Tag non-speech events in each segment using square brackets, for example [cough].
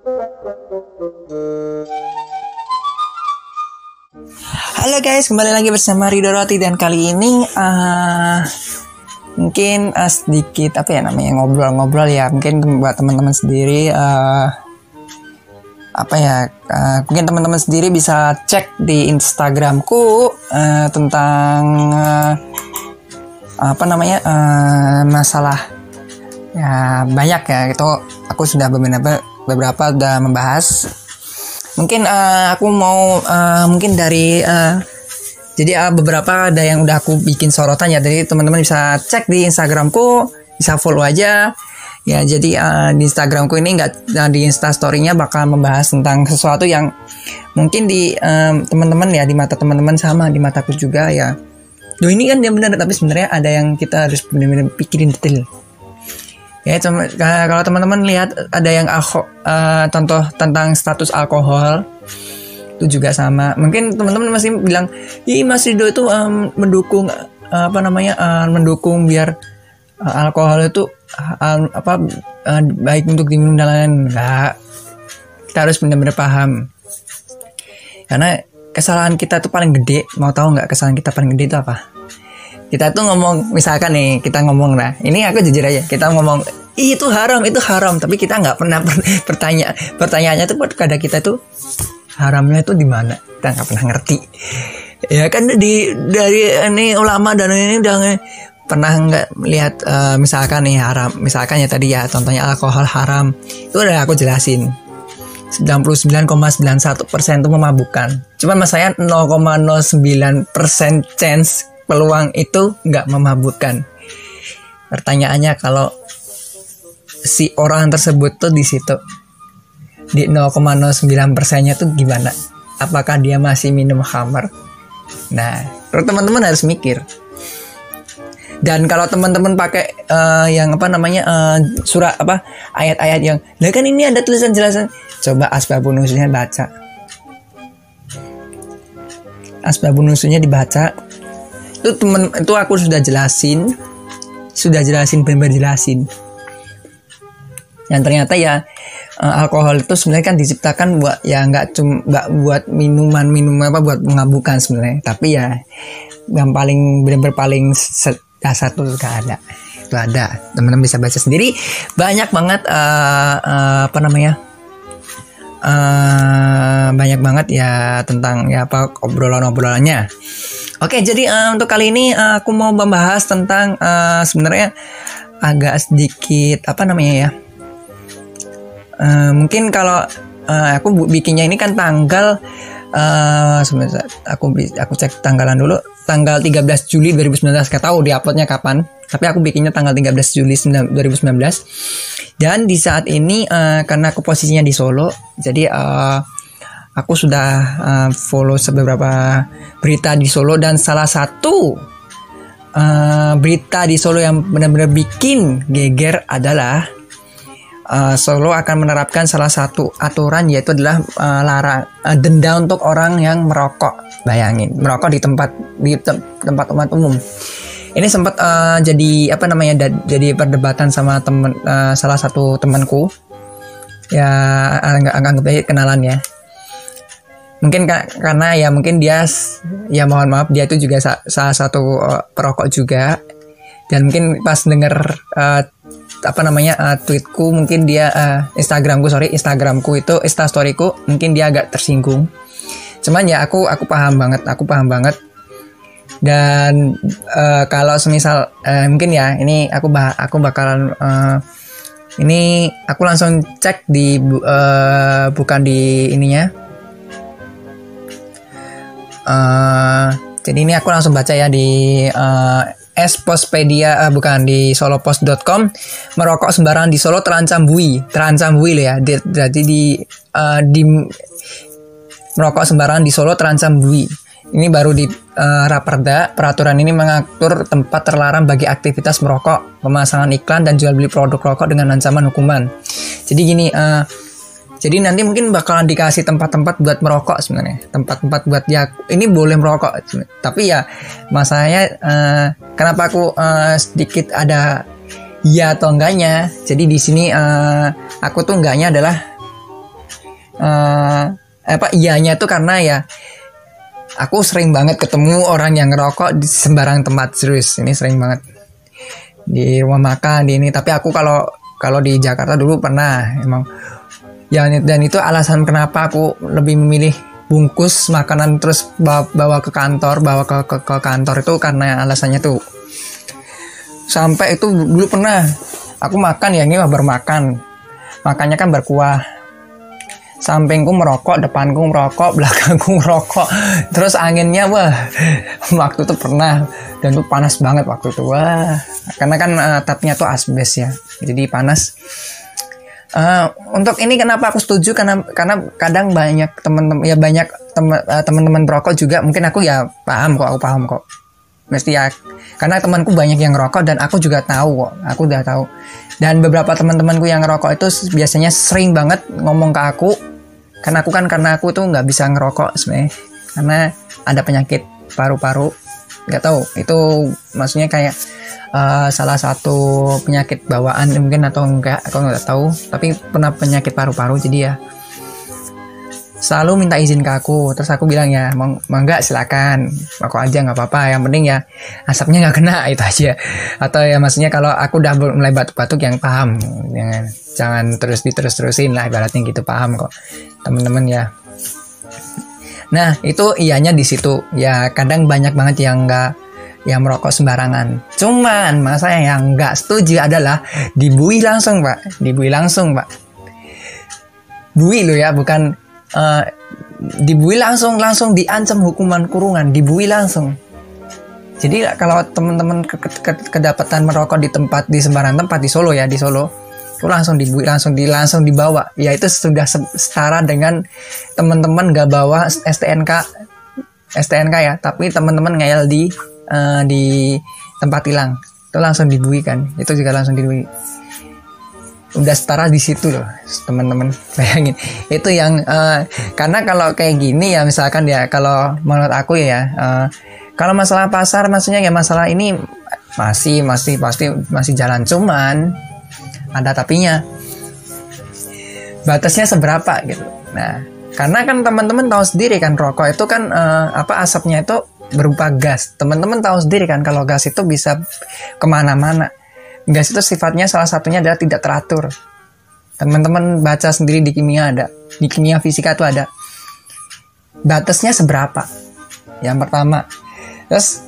Halo guys, kembali lagi bersama Rido Roti dan kali ini uh, mungkin uh, sedikit apa ya namanya ngobrol-ngobrol ya. Mungkin buat teman-teman sendiri uh, apa ya uh, mungkin teman-teman sendiri bisa cek di Instagramku uh, tentang uh, apa namanya uh, masalah ya banyak ya. Itu aku sudah beberapa beberapa udah membahas. Mungkin uh, aku mau uh, mungkin dari uh, jadi uh, beberapa ada yang udah aku bikin sorotan ya. Jadi teman-teman bisa cek di Instagramku bisa follow aja. Ya jadi uh, di Instagramku ini nggak uh, di Instastorynya bakal membahas tentang sesuatu yang mungkin di um, teman-teman ya di mata teman-teman sama di mataku juga ya. Duh ini kan dia benar tapi sebenarnya ada yang kita harus benar-benar pikirin detail Ya, cuma kalau teman-teman lihat ada yang alko, uh, contoh tentang status alkohol itu juga sama. Mungkin teman-teman masih bilang, "Ih, Mas Rido itu um, mendukung uh, apa namanya? Uh, mendukung biar uh, alkohol itu uh, apa uh, baik untuk diminum dan lain-lain." Enggak. Kita harus benar-benar paham. Karena kesalahan kita tuh paling gede. Mau tahu nggak kesalahan kita paling gede itu apa? kita tuh ngomong misalkan nih kita ngomong nah ini aku jujur aja kita ngomong itu haram itu haram. Tapi kita nggak pernah [laughs] bertanya pertanyaannya tuh pada kita tuh haramnya itu di mana? Kita nggak pernah ngerti. Ya kan di dari ini ulama dan ini udah pernah nggak lihat uh, misalkan nih haram misalkan ya tadi ya contohnya alkohol haram. Itu udah aku jelasin. 99,91 persen itu memabukkan. Cuman mas saya 0,09 persen chance peluang itu nggak memabukkan. Pertanyaannya kalau si orang tersebut tuh di situ di 0,09 persennya tuh gimana? Apakah dia masih minum khamar? Nah, teman-teman harus mikir. Dan kalau teman-teman pakai uh, yang apa namanya uh, surat apa ayat-ayat yang, lah kan ini ada tulisan jelasan. Coba asbabun nusulnya baca. Asbabun nusulnya dibaca, itu temen itu aku sudah jelasin sudah jelasin benar-benar jelasin yang ternyata ya uh, alkohol itu sebenarnya kan diciptakan buat ya nggak cuma nggak buat minuman minuman apa buat mengabukan sebenarnya. Tapi ya yang paling benar-benar paling dasar tuh gak ada. Itu ada. Teman-teman bisa baca sendiri. Banyak banget uh, uh, apa namanya uh, banyak banget ya tentang ya apa obrolan-obrolannya. Oke, jadi uh, untuk kali ini uh, aku mau membahas tentang uh, sebenarnya agak sedikit apa namanya ya? Uh, mungkin kalau uh, aku bikinnya ini kan tanggal uh, aku aku cek tanggalan dulu. Tanggal 13 Juli 2019 Gak tahu di uploadnya kapan tapi aku bikinnya tanggal 13 Juli 2019 dan di saat ini uh, karena aku posisinya di Solo jadi uh, aku sudah uh, follow beberapa berita di Solo. Dan salah satu uh, berita di Solo yang benar-benar bikin geger adalah uh, Solo akan menerapkan salah satu aturan yaitu adalah uh, larang uh, denda untuk orang yang merokok. Bayangin, merokok di tempat di te tempat umat umum. Ini sempat uh, jadi apa namanya jadi perdebatan sama temen uh, salah satu temanku. Ya anggap anggap kenalan ya mungkin ka karena ya mungkin dia ya mohon maaf dia itu juga sa salah satu uh, perokok juga dan mungkin pas denger uh, apa namanya uh, tweetku mungkin dia uh, Instagramku sorry Instagramku itu instastoryku mungkin dia agak tersinggung. Cuman ya aku aku paham banget aku paham banget. Dan uh, kalau semisal uh, mungkin ya ini aku bah aku bakalan uh, ini aku langsung cek di uh, bukan di ininya. Uh, jadi ini aku langsung baca ya di uh, Espospedia uh, bukan di solopost.com merokok sembarangan di Solo terancam bui. Terancam bui ya. Jadi di uh, di merokok sembarangan di Solo terancam bui. Ini baru di uh, Raperda. Peraturan ini mengatur tempat terlarang bagi aktivitas merokok pemasangan iklan dan jual beli produk rokok dengan ancaman hukuman. Jadi gini uh, jadi nanti mungkin bakalan dikasih tempat-tempat buat merokok sebenarnya. Tempat-tempat buat ya ini boleh merokok. Tapi ya masalahnya uh, kenapa aku uh, sedikit ada ya atau enggaknya. Jadi di sini uh, aku tuh enggaknya adalah uh, apa iyanya tuh karena ya aku sering banget ketemu orang yang ngerokok di sembarang tempat serius ini sering banget di rumah makan di ini tapi aku kalau kalau di Jakarta dulu pernah emang ya dan itu alasan kenapa aku lebih memilih bungkus makanan terus bawa, bawa ke kantor bawa ke, ke ke kantor itu karena alasannya tuh sampai itu dulu pernah aku makan ya ini baru makan makannya kan berkuah sampingku merokok, depanku merokok, [laughs] belakangku merokok. Terus anginnya wah, [laughs] waktu itu pernah dan tuh panas banget waktu itu wah. Karena kan uh, tapnya tuh asbes ya, jadi panas. Uh, untuk ini kenapa aku setuju? Karena karena kadang banyak teman-teman ya banyak eh, teman-teman berokok juga mungkin aku ya paham kok aku paham kok. Mesti ya karena temanku banyak yang ngerokok dan aku juga tahu kok aku udah tahu. Dan beberapa teman-temanku yang ngerokok itu biasanya sering banget ngomong ke aku. Karena aku kan karena aku tuh nggak bisa ngerokok sebenarnya. Karena ada penyakit paru-paru nggak tahu. Itu maksudnya kayak uh, salah satu penyakit bawaan mungkin atau enggak aku nggak tahu. Tapi pernah penyakit paru-paru jadi ya selalu minta izin ke aku. Terus aku bilang ya mau, enggak silakan. Aku aja nggak apa-apa. Yang penting ya asapnya nggak kena [laughs] itu aja. Atau ya maksudnya kalau aku udah mulai batuk-batuk yang paham. Jangan jangan terus diterus-terusin lah ibaratnya gitu paham kok teman-teman ya. Nah itu ianya di situ. Ya kadang banyak banget yang nggak yang merokok sembarangan. Cuman masa yang nggak setuju adalah dibui langsung pak. Dibui langsung pak. Bui lo ya bukan uh, dibui langsung langsung diancam hukuman kurungan. Dibui langsung. Jadi kalau teman-teman ke, ke, kedapatan merokok di tempat di sembarang tempat di Solo ya di Solo itu langsung di langsung di langsung dibawa. Ya itu sudah setara dengan teman-teman gak bawa STNK STNK ya. Tapi teman-teman ngeyel di uh, di tempat hilang itu langsung dibui kan. Itu juga langsung dibui. Udah setara di situ loh teman-teman. [laughs] Bayangin. Itu yang uh, karena kalau kayak gini ya misalkan ya kalau menurut aku ya uh, kalau masalah pasar maksudnya ya masalah ini masih masih pasti masih jalan. Cuman ada tapinya. Batasnya seberapa gitu. Nah karena kan teman-teman tahu sendiri kan rokok itu kan uh, apa asapnya itu berupa gas. Teman-teman tahu sendiri kan kalau gas itu bisa ke mana-mana. Gas itu sifatnya salah satunya adalah tidak teratur. Teman-teman baca sendiri di kimia ada. Di kimia fisika itu ada. Batasnya seberapa? Yang pertama. Terus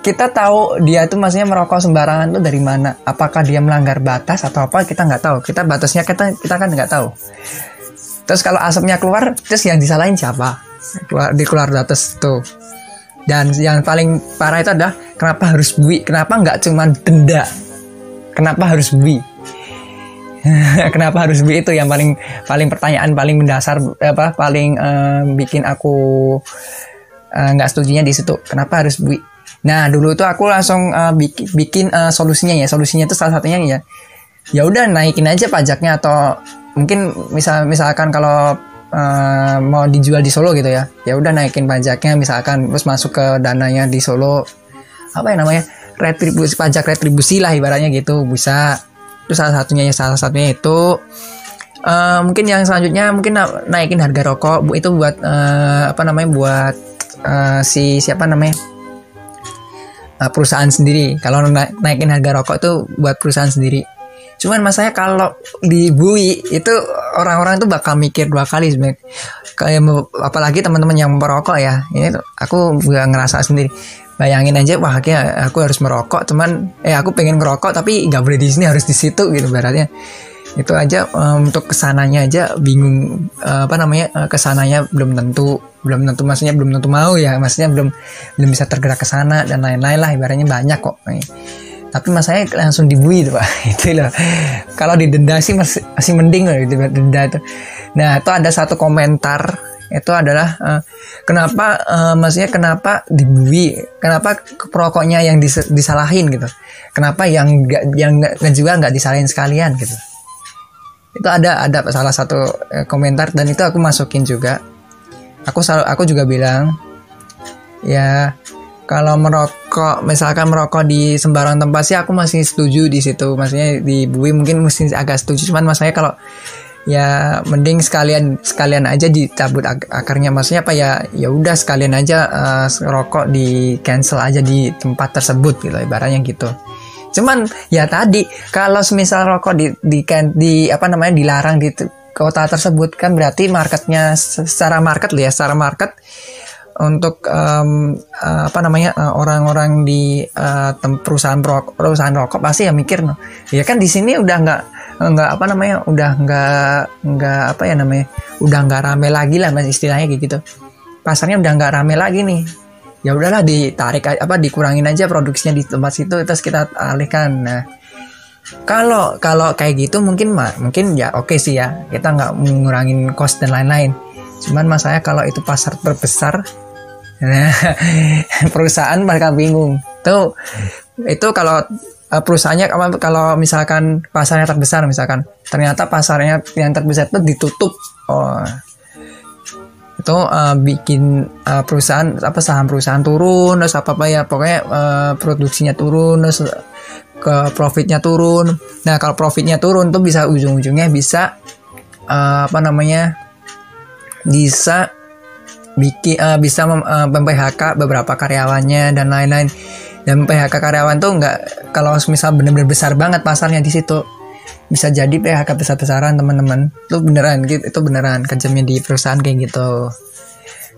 kita tahu dia tuh maksudnya merokok sembarangan tuh dari mana? Apakah dia melanggar batas atau apa? Kita nggak tahu. Kita batasnya kita kita kan nggak tahu. Terus kalau asapnya keluar terus yang disalahin siapa? Keluar di keluar batas tuh dan yang paling parah itu adalah kenapa harus bui kenapa nggak cuma denda kenapa harus bui [laughs] kenapa harus bui itu yang paling paling pertanyaan paling mendasar apa paling uh, bikin aku eh, nggak uh, setujunya di situ kenapa harus bui Nah dulu itu aku langsung uh, bikin, bikin uh, solusinya ya. Solusinya itu salah satunya ya. Ya udah naikin aja pajaknya atau mungkin misal misalkan kalau uh, mau dijual di Solo gitu ya. Ya udah naikin pajaknya misalkan terus masuk ke dananya di Solo. Apa ya namanya? Retribusi pajak retribusi lah ibaratnya gitu bisa. Itu salah satunya ya salah satunya itu uh, mungkin yang selanjutnya mungkin naikin harga rokok itu buat uh, apa namanya buat uh, si siapa namanya perusahaan sendiri. Kalau na naikin harga rokok itu buat perusahaan sendiri. Cuman masanya kalau di bui itu orang-orang tuh bakal mikir dua kali sebenarnya. Kayak apalagi teman-teman yang merokok ya. Ini aku juga ngerasa sendiri. Bayangin aja wah kayak aku harus merokok cuman eh aku pengen ngerokok tapi nggak boleh di sini harus di situ gitu baratnya itu aja um, untuk ke sananya aja bingung uh, apa namanya uh, ke sananya belum tentu belum tentu maksudnya belum tentu mau ya maksudnya belum belum bisa tergerak ke sana dan lain-lain lah ibaratnya banyak kok tapi masanya langsung dibui tuh pak. [laughs] Itu loh. Kalau didenda sih masih, masih mending loh denda itu. Nah itu ada satu komentar itu adalah uh, kenapa uh, maksudnya kenapa dibui kenapa perokoknya yang dis, disalahin gitu. Kenapa yang gak, yang gak, juga nggak disalahin sekalian gitu. Itu ada ada salah satu eh, komentar dan itu aku masukin juga. Aku selalu aku juga bilang ya kalau merokok misalkan merokok di sembarang tempat sih aku masih setuju di situ. Maksudnya di bui mungkin mesti agak setuju. Cuman maksudnya kalau ya mending sekalian sekalian aja dicabut ak akarnya. Maksudnya apa ya? Ya udah sekalian aja uh, rokok di cancel aja di tempat tersebut gitu ibaratnya gitu. Cuman ya tadi kalau semisal rokok di di di, apa namanya dilarang di kota tersebut kan berarti marketnya secara market ya secara market untuk um, apa namanya orang-orang uh, di uh, perusahaan rokok perusahaan rokok pasti ya mikir no ya kan di sini udah nggak nggak apa namanya udah nggak nggak apa ya namanya udah nggak rame lagi lah mas istilahnya kayak gitu. Pasarnya udah nggak rame lagi nih. Ya udahlah ditarik apa dikurangin aja produksinya di tempat situ terus kita alihkan. Nah kalau kalau kayak gitu mungkin mah mungkin ya oke okay sih ya kita nggak mengurangin cost dan lain-lain. Cuman masalahnya kalau itu pasar terbesar nah, [laughs] perusahaan mereka bingung. Tuh itu kalau uh, perusahaannya kalau misalkan pasarnya terbesar misalkan ternyata pasarnya yang terbesar itu ditutup. Oh. Itu uh, bikin uh, perusahaan apa saham perusahaan turun terus apa apa ya pokoknya uh, produksinya turun terus ke profitnya turun. Nah kalau profitnya turun tuh bisa ujung-ujungnya bisa uh, apa namanya bisa bikin uh, bisa mem, uh, PHK beberapa karyawannya dan lain-lain. Dan PHK karyawan tuh nggak kalau misal bener-bener besar banget pasarnya di situ bisa jadi PHK besar-besaran teman-teman. Itu beneran gitu itu beneran kejamnya di perusahaan kayak gitu.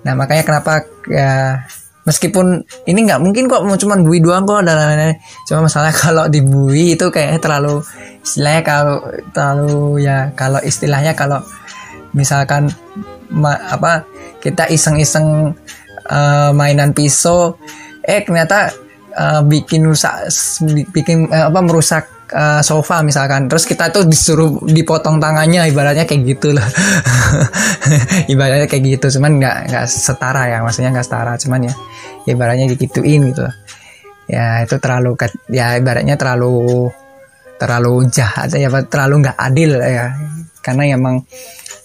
Nah makanya kenapa ya meskipun ini nggak mungkin kok mau cuman bui doang kok dan lain-lain. Cuma masalah [laughs] kalau di bui itu kayaknya terlalu istilahnya kalau terlalu ya kalau istilahnya kalau misalkan ma, apa kita iseng-iseng uh, mainan pisau. Eh ternyata uh, bikin rusak bikin uh, apa merusak uh, sofa misalkan. Terus kita tuh disuruh dipotong tangannya ibaratnya kayak gitu loh. [laughs] Ibaratnya kayak gitu cuman nggak nggak setara ya maksudnya nggak setara cuman ya ibaratnya digituin gitu. Ya itu terlalu ya ibaratnya terlalu terlalu jahat ya terlalu nggak adil ya. Karena emang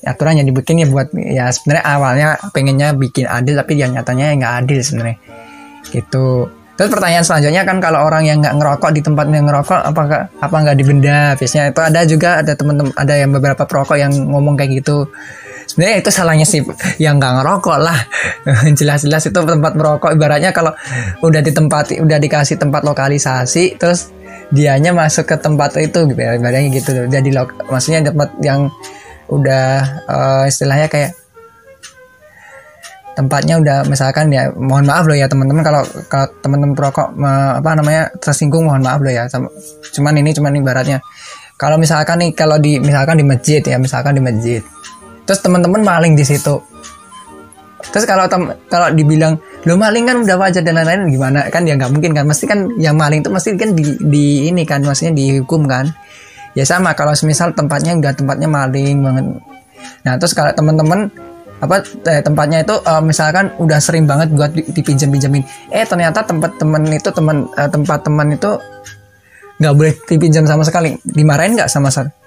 aturan yang dibikin ya buat ya sebenarnya awalnya pengennya bikin adil tapi yang nyatanya nggak adil sebenarnya gitu Terus pertanyaan selanjutnya kan kalau orang yang nggak ngerokok di tempat yang ngerokok apakah apa nggak dibenda? Biasanya itu ada juga ada teman-teman ada yang beberapa perokok yang ngomong kayak gitu. Sebenarnya itu salahnya sih yang nggak ngerokok lah. [laughs] Jelas-jelas itu tempat merokok ibaratnya kalau udah di tempat udah dikasih tempat lokalisasi terus dianya masuk ke tempat itu gitu ya ibaratnya gitu. Jadi maksudnya tempat yang udah uh, istilahnya kayak tempatnya udah misalkan ya mohon maaf loh ya teman-teman kalau kalau teman-teman perokok apa namanya tersinggung mohon maaf loh ya cuman ini cuman ibaratnya. Kalau misalkan nih kalau di misalkan di masjid ya misalkan di masjid. Terus teman-teman maling di situ. Terus kalau tem kalau dibilang lo maling kan udah wajar dan lain-lain gimana? Kan ya nggak mungkin kan mesti kan yang maling itu mesti kan di, di ini kan maksudnya dihukum kan ya sama kalau misal tempatnya enggak tempatnya maling banget. Nah terus kalau teman-teman apa eh, tempatnya itu uh, misalkan udah sering banget buat dipinjam-pinjamin. Eh ternyata tempat teman itu teman uh, tempat teman itu nggak boleh dipinjam sama sekali. Dimarahin nggak sama sekali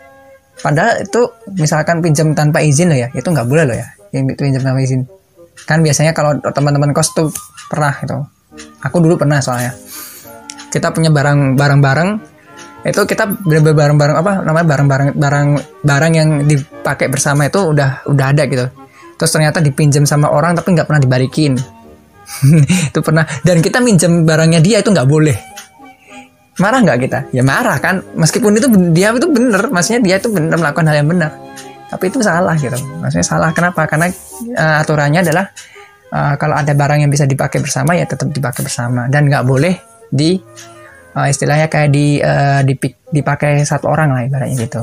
padahal itu misalkan pinjam tanpa izin loh ya itu nggak boleh loh ya yang pinjam tanpa izin. Kan biasanya kalau teman-teman kos tuh pernah itu aku dulu pernah soalnya. Kita punya barang barang-barang itu kita barang-barang apa namanya barang-barang barang barang yang dipakai bersama itu udah udah ada gitu. Terus ternyata dipinjam sama orang tapi nggak pernah dibalikin. [laughs] Itu pernah dan kita minjem barangnya dia itu nggak boleh. Marah nggak kita? Ya marah kan meskipun itu dia itu benar maksudnya dia itu benar melakukan hal yang benar. Tapi itu salah gitu maksudnya salah. Kenapa? Karena uh, aturannya adalah uh, kalau ada barang yang bisa dipakai bersama ya tetap dipakai bersama. Dan nggak boleh di uh, istilahnya kayak di uh, dipakai satu orang lah ibaratnya gitu.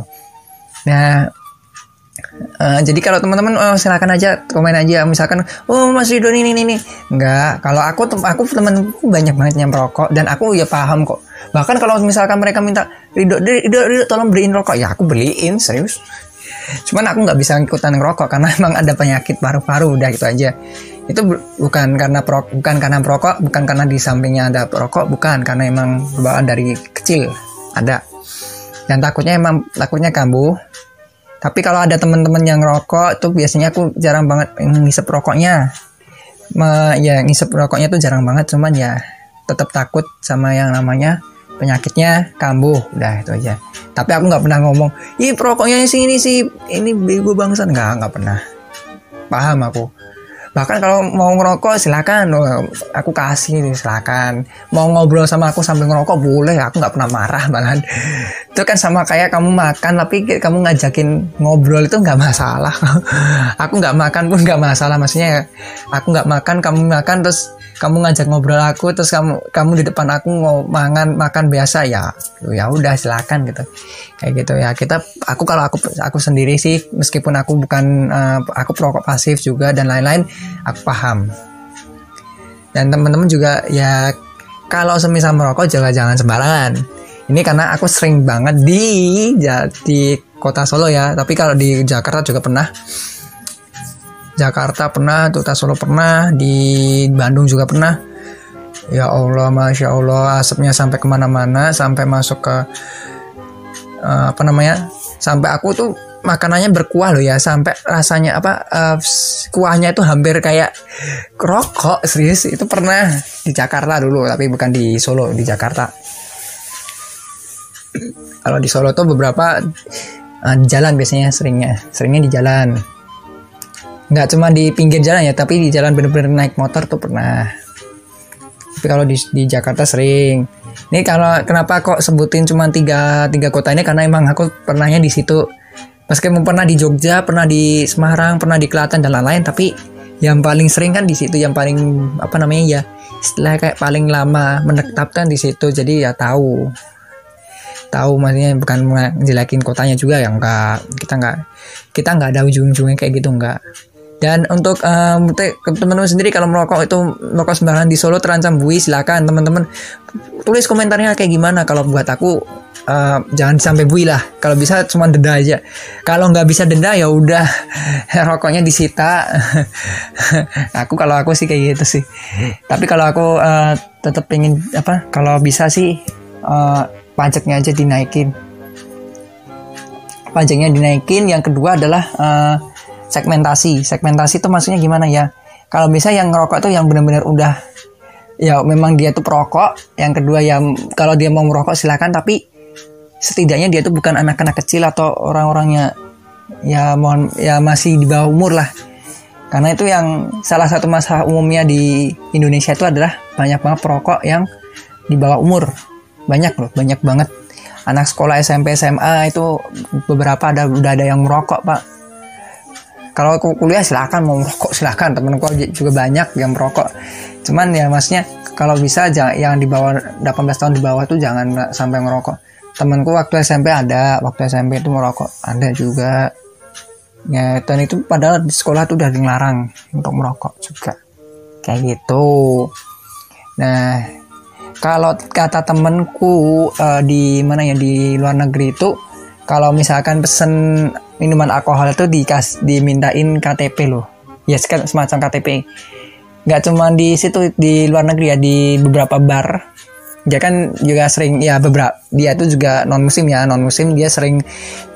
Nah Uh, jadi kalau teman-teman oh, silakan aja komen aja. Misalkan oh Mas Ridho ini ini ini enggak. Kalau aku aku temanku banyak banget yang merokok dan aku ya paham kok. Bahkan kalau misalkan mereka minta Ridho Ridho, Ridho tolong beliin rokok. Ya aku beliin serius. Cuman aku nggak bisa ikutan ngerokok karena [laughs] emang ada penyakit paru-paru udah gitu aja itu bukan karena pro, bukan karena perokok bukan karena di sampingnya ada perokok bukan. Karena emang bawaan dari kecil ada. Dan takutnya emang takutnya kambuh. Tapi kalau ada teman-teman yang rokok tuh biasanya aku jarang banget ngisep rokoknya. Me, ya ngisep rokoknya tuh jarang banget cuman ya tetap takut sama yang namanya penyakitnya kambuh. Udah itu aja. Tapi aku nggak pernah ngomong ih perokoknya sih ini sih ini bego bangsa. Nggak nggak pernah. Paham aku bahkan kalau mau ngerokok silakan. Aku kasih silakan. Mau ngobrol sama aku sambil ngerokok boleh. Aku nggak pernah marah malah itu kan sama kayak kamu makan tapi kamu ngajakin ngobrol itu nggak masalah. [laughs] Aku nggak makan pun nggak masalah. Maksudnya aku nggak makan kamu makan terus kamu ngajak ngobrol aku terus kamu kamu di depan aku mau makan biasa ya. Ya udah silakan gitu. Kayak gitu ya. Kita aku kalau aku aku sendiri sih meskipun aku bukan uh, aku perokok pasif juga dan lain-lain aku paham. Dan teman-teman juga ya kalau semisal merokok jangan jangan sembarangan. Ini karena aku sering banget di di kota Solo ya. Tapi kalau di Jakarta juga pernah Jakarta pernah kota Solo pernah di Bandung juga pernah. Ya Allah masya Allah asapnya sampai ke mana-mana sampai masuk ke uh, apa namanya sampai aku tuh makanannya berkuah loh ya sampai rasanya apa uh, kuahnya itu hampir kayak rokok serius itu pernah di Jakarta dulu tapi bukan di Solo di Jakarta. Kalau di Solo tuh beberapa uh, jalan biasanya seringnya seringnya di jalan nggak cuma di pinggir jalan ya tapi di jalan bener-bener naik motor tuh pernah. Tapi kalau di, di Jakarta sering. Ini kalau kenapa kok sebutin cuma tiga tiga kota ini? Karena emang aku pernahnya di situ. Meskipun pernah di Jogja pernah di Semarang pernah di Klaten dan lain-lain tapi yang paling sering kan di situ yang paling apa namanya ya istilah kayak paling lama menetapkan di situ. Jadi ya tahu. Tahu maksudnya bukan menjelekin kotanya juga ya enggak kita enggak kita enggak ada ujung-ujungnya kayak gitu enggak dan untuk um, teman-teman sendiri kalau merokok itu merokok sembarangan di Solo terancam bui silakan. Teman-teman tulis komentarnya kayak gimana. Kalau buat aku uh, jangan sampai bui lah. Kalau bisa cuma denda aja. Kalau nggak bisa denda ya udah. [laughs] Rokoknya disita. [laughs] Aku kalau aku sih kayak gitu sih. Tapi kalau aku uh, tetap pengen apa kalau bisa sih uh, pajaknya aja dinaikin. Pajaknya dinaikin. Yang kedua adalah uh, segmentasi. Segmentasi itu maksudnya gimana ya? Kalau bisa yang ngerokok tuh yang benar-benar udah ya memang dia tuh perokok. Yang kedua ya kalau dia mau merokok silakan tapi setidaknya dia tuh bukan anak-anak kecil atau orang-orangnya ya mohon ya masih di bawah umur lah. Karena itu yang salah satu masalah umumnya di Indonesia itu adalah banyak banget perokok yang di bawah umur. Banyak loh banyak banget. Anak sekolah SMP SMA itu beberapa ada udah ada yang merokok pak kalau aku kuliah silahkan mau merokok silahkan temenku juga banyak yang merokok. Cuman ya maksudnya kalau bisa jangan yang di bawah 18 tahun di bawah tuh jangan sampai merokok temanku waktu SMP ada. Waktu SMP itu merokok. Ada juga. Ya dan itu padahal di sekolah tuh udah dilarang untuk merokok juga. Kayak gitu. Nah kalau kata temenku uh, di mana ya di luar negeri itu kalau misalkan pesen minuman alkohol itu dikas dimintain KTP loh. Ya semacam KTP nggak cuma di situ di luar negeri ya di beberapa bar. Dia kan juga sering ya beberapa dia itu juga non musim ya non musim dia sering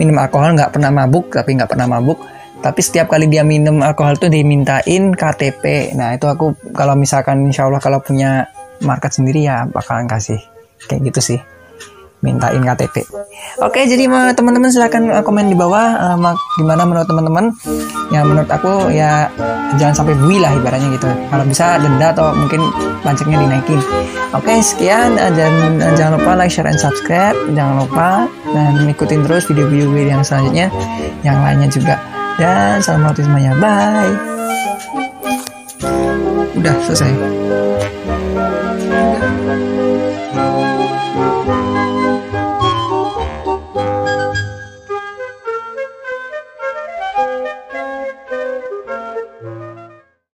minum alkohol nggak pernah mabuk tapi nggak pernah mabuk. Tapi setiap kali dia minum alkohol tuh dimintain KTP nah itu aku kalau misalkan insya Allah kalau punya market sendiri ya bakalan kasih. Kayak gitu sih mintain KTP. Oke, jadi teman-teman silahkan uh, komen di bawah uh, gimana menurut teman-teman. Ya menurut aku ya jangan sampai bui lah ibaratnya gitu. Kalau bisa denda atau mungkin pajaknya dinaikin. Oke, sekian uh, dan uh, jangan lupa like, share, and subscribe. Jangan lupa dan ikutin terus video-video yang selanjutnya, yang lainnya juga. Dan salam semuanya. Bye. Udah selesai.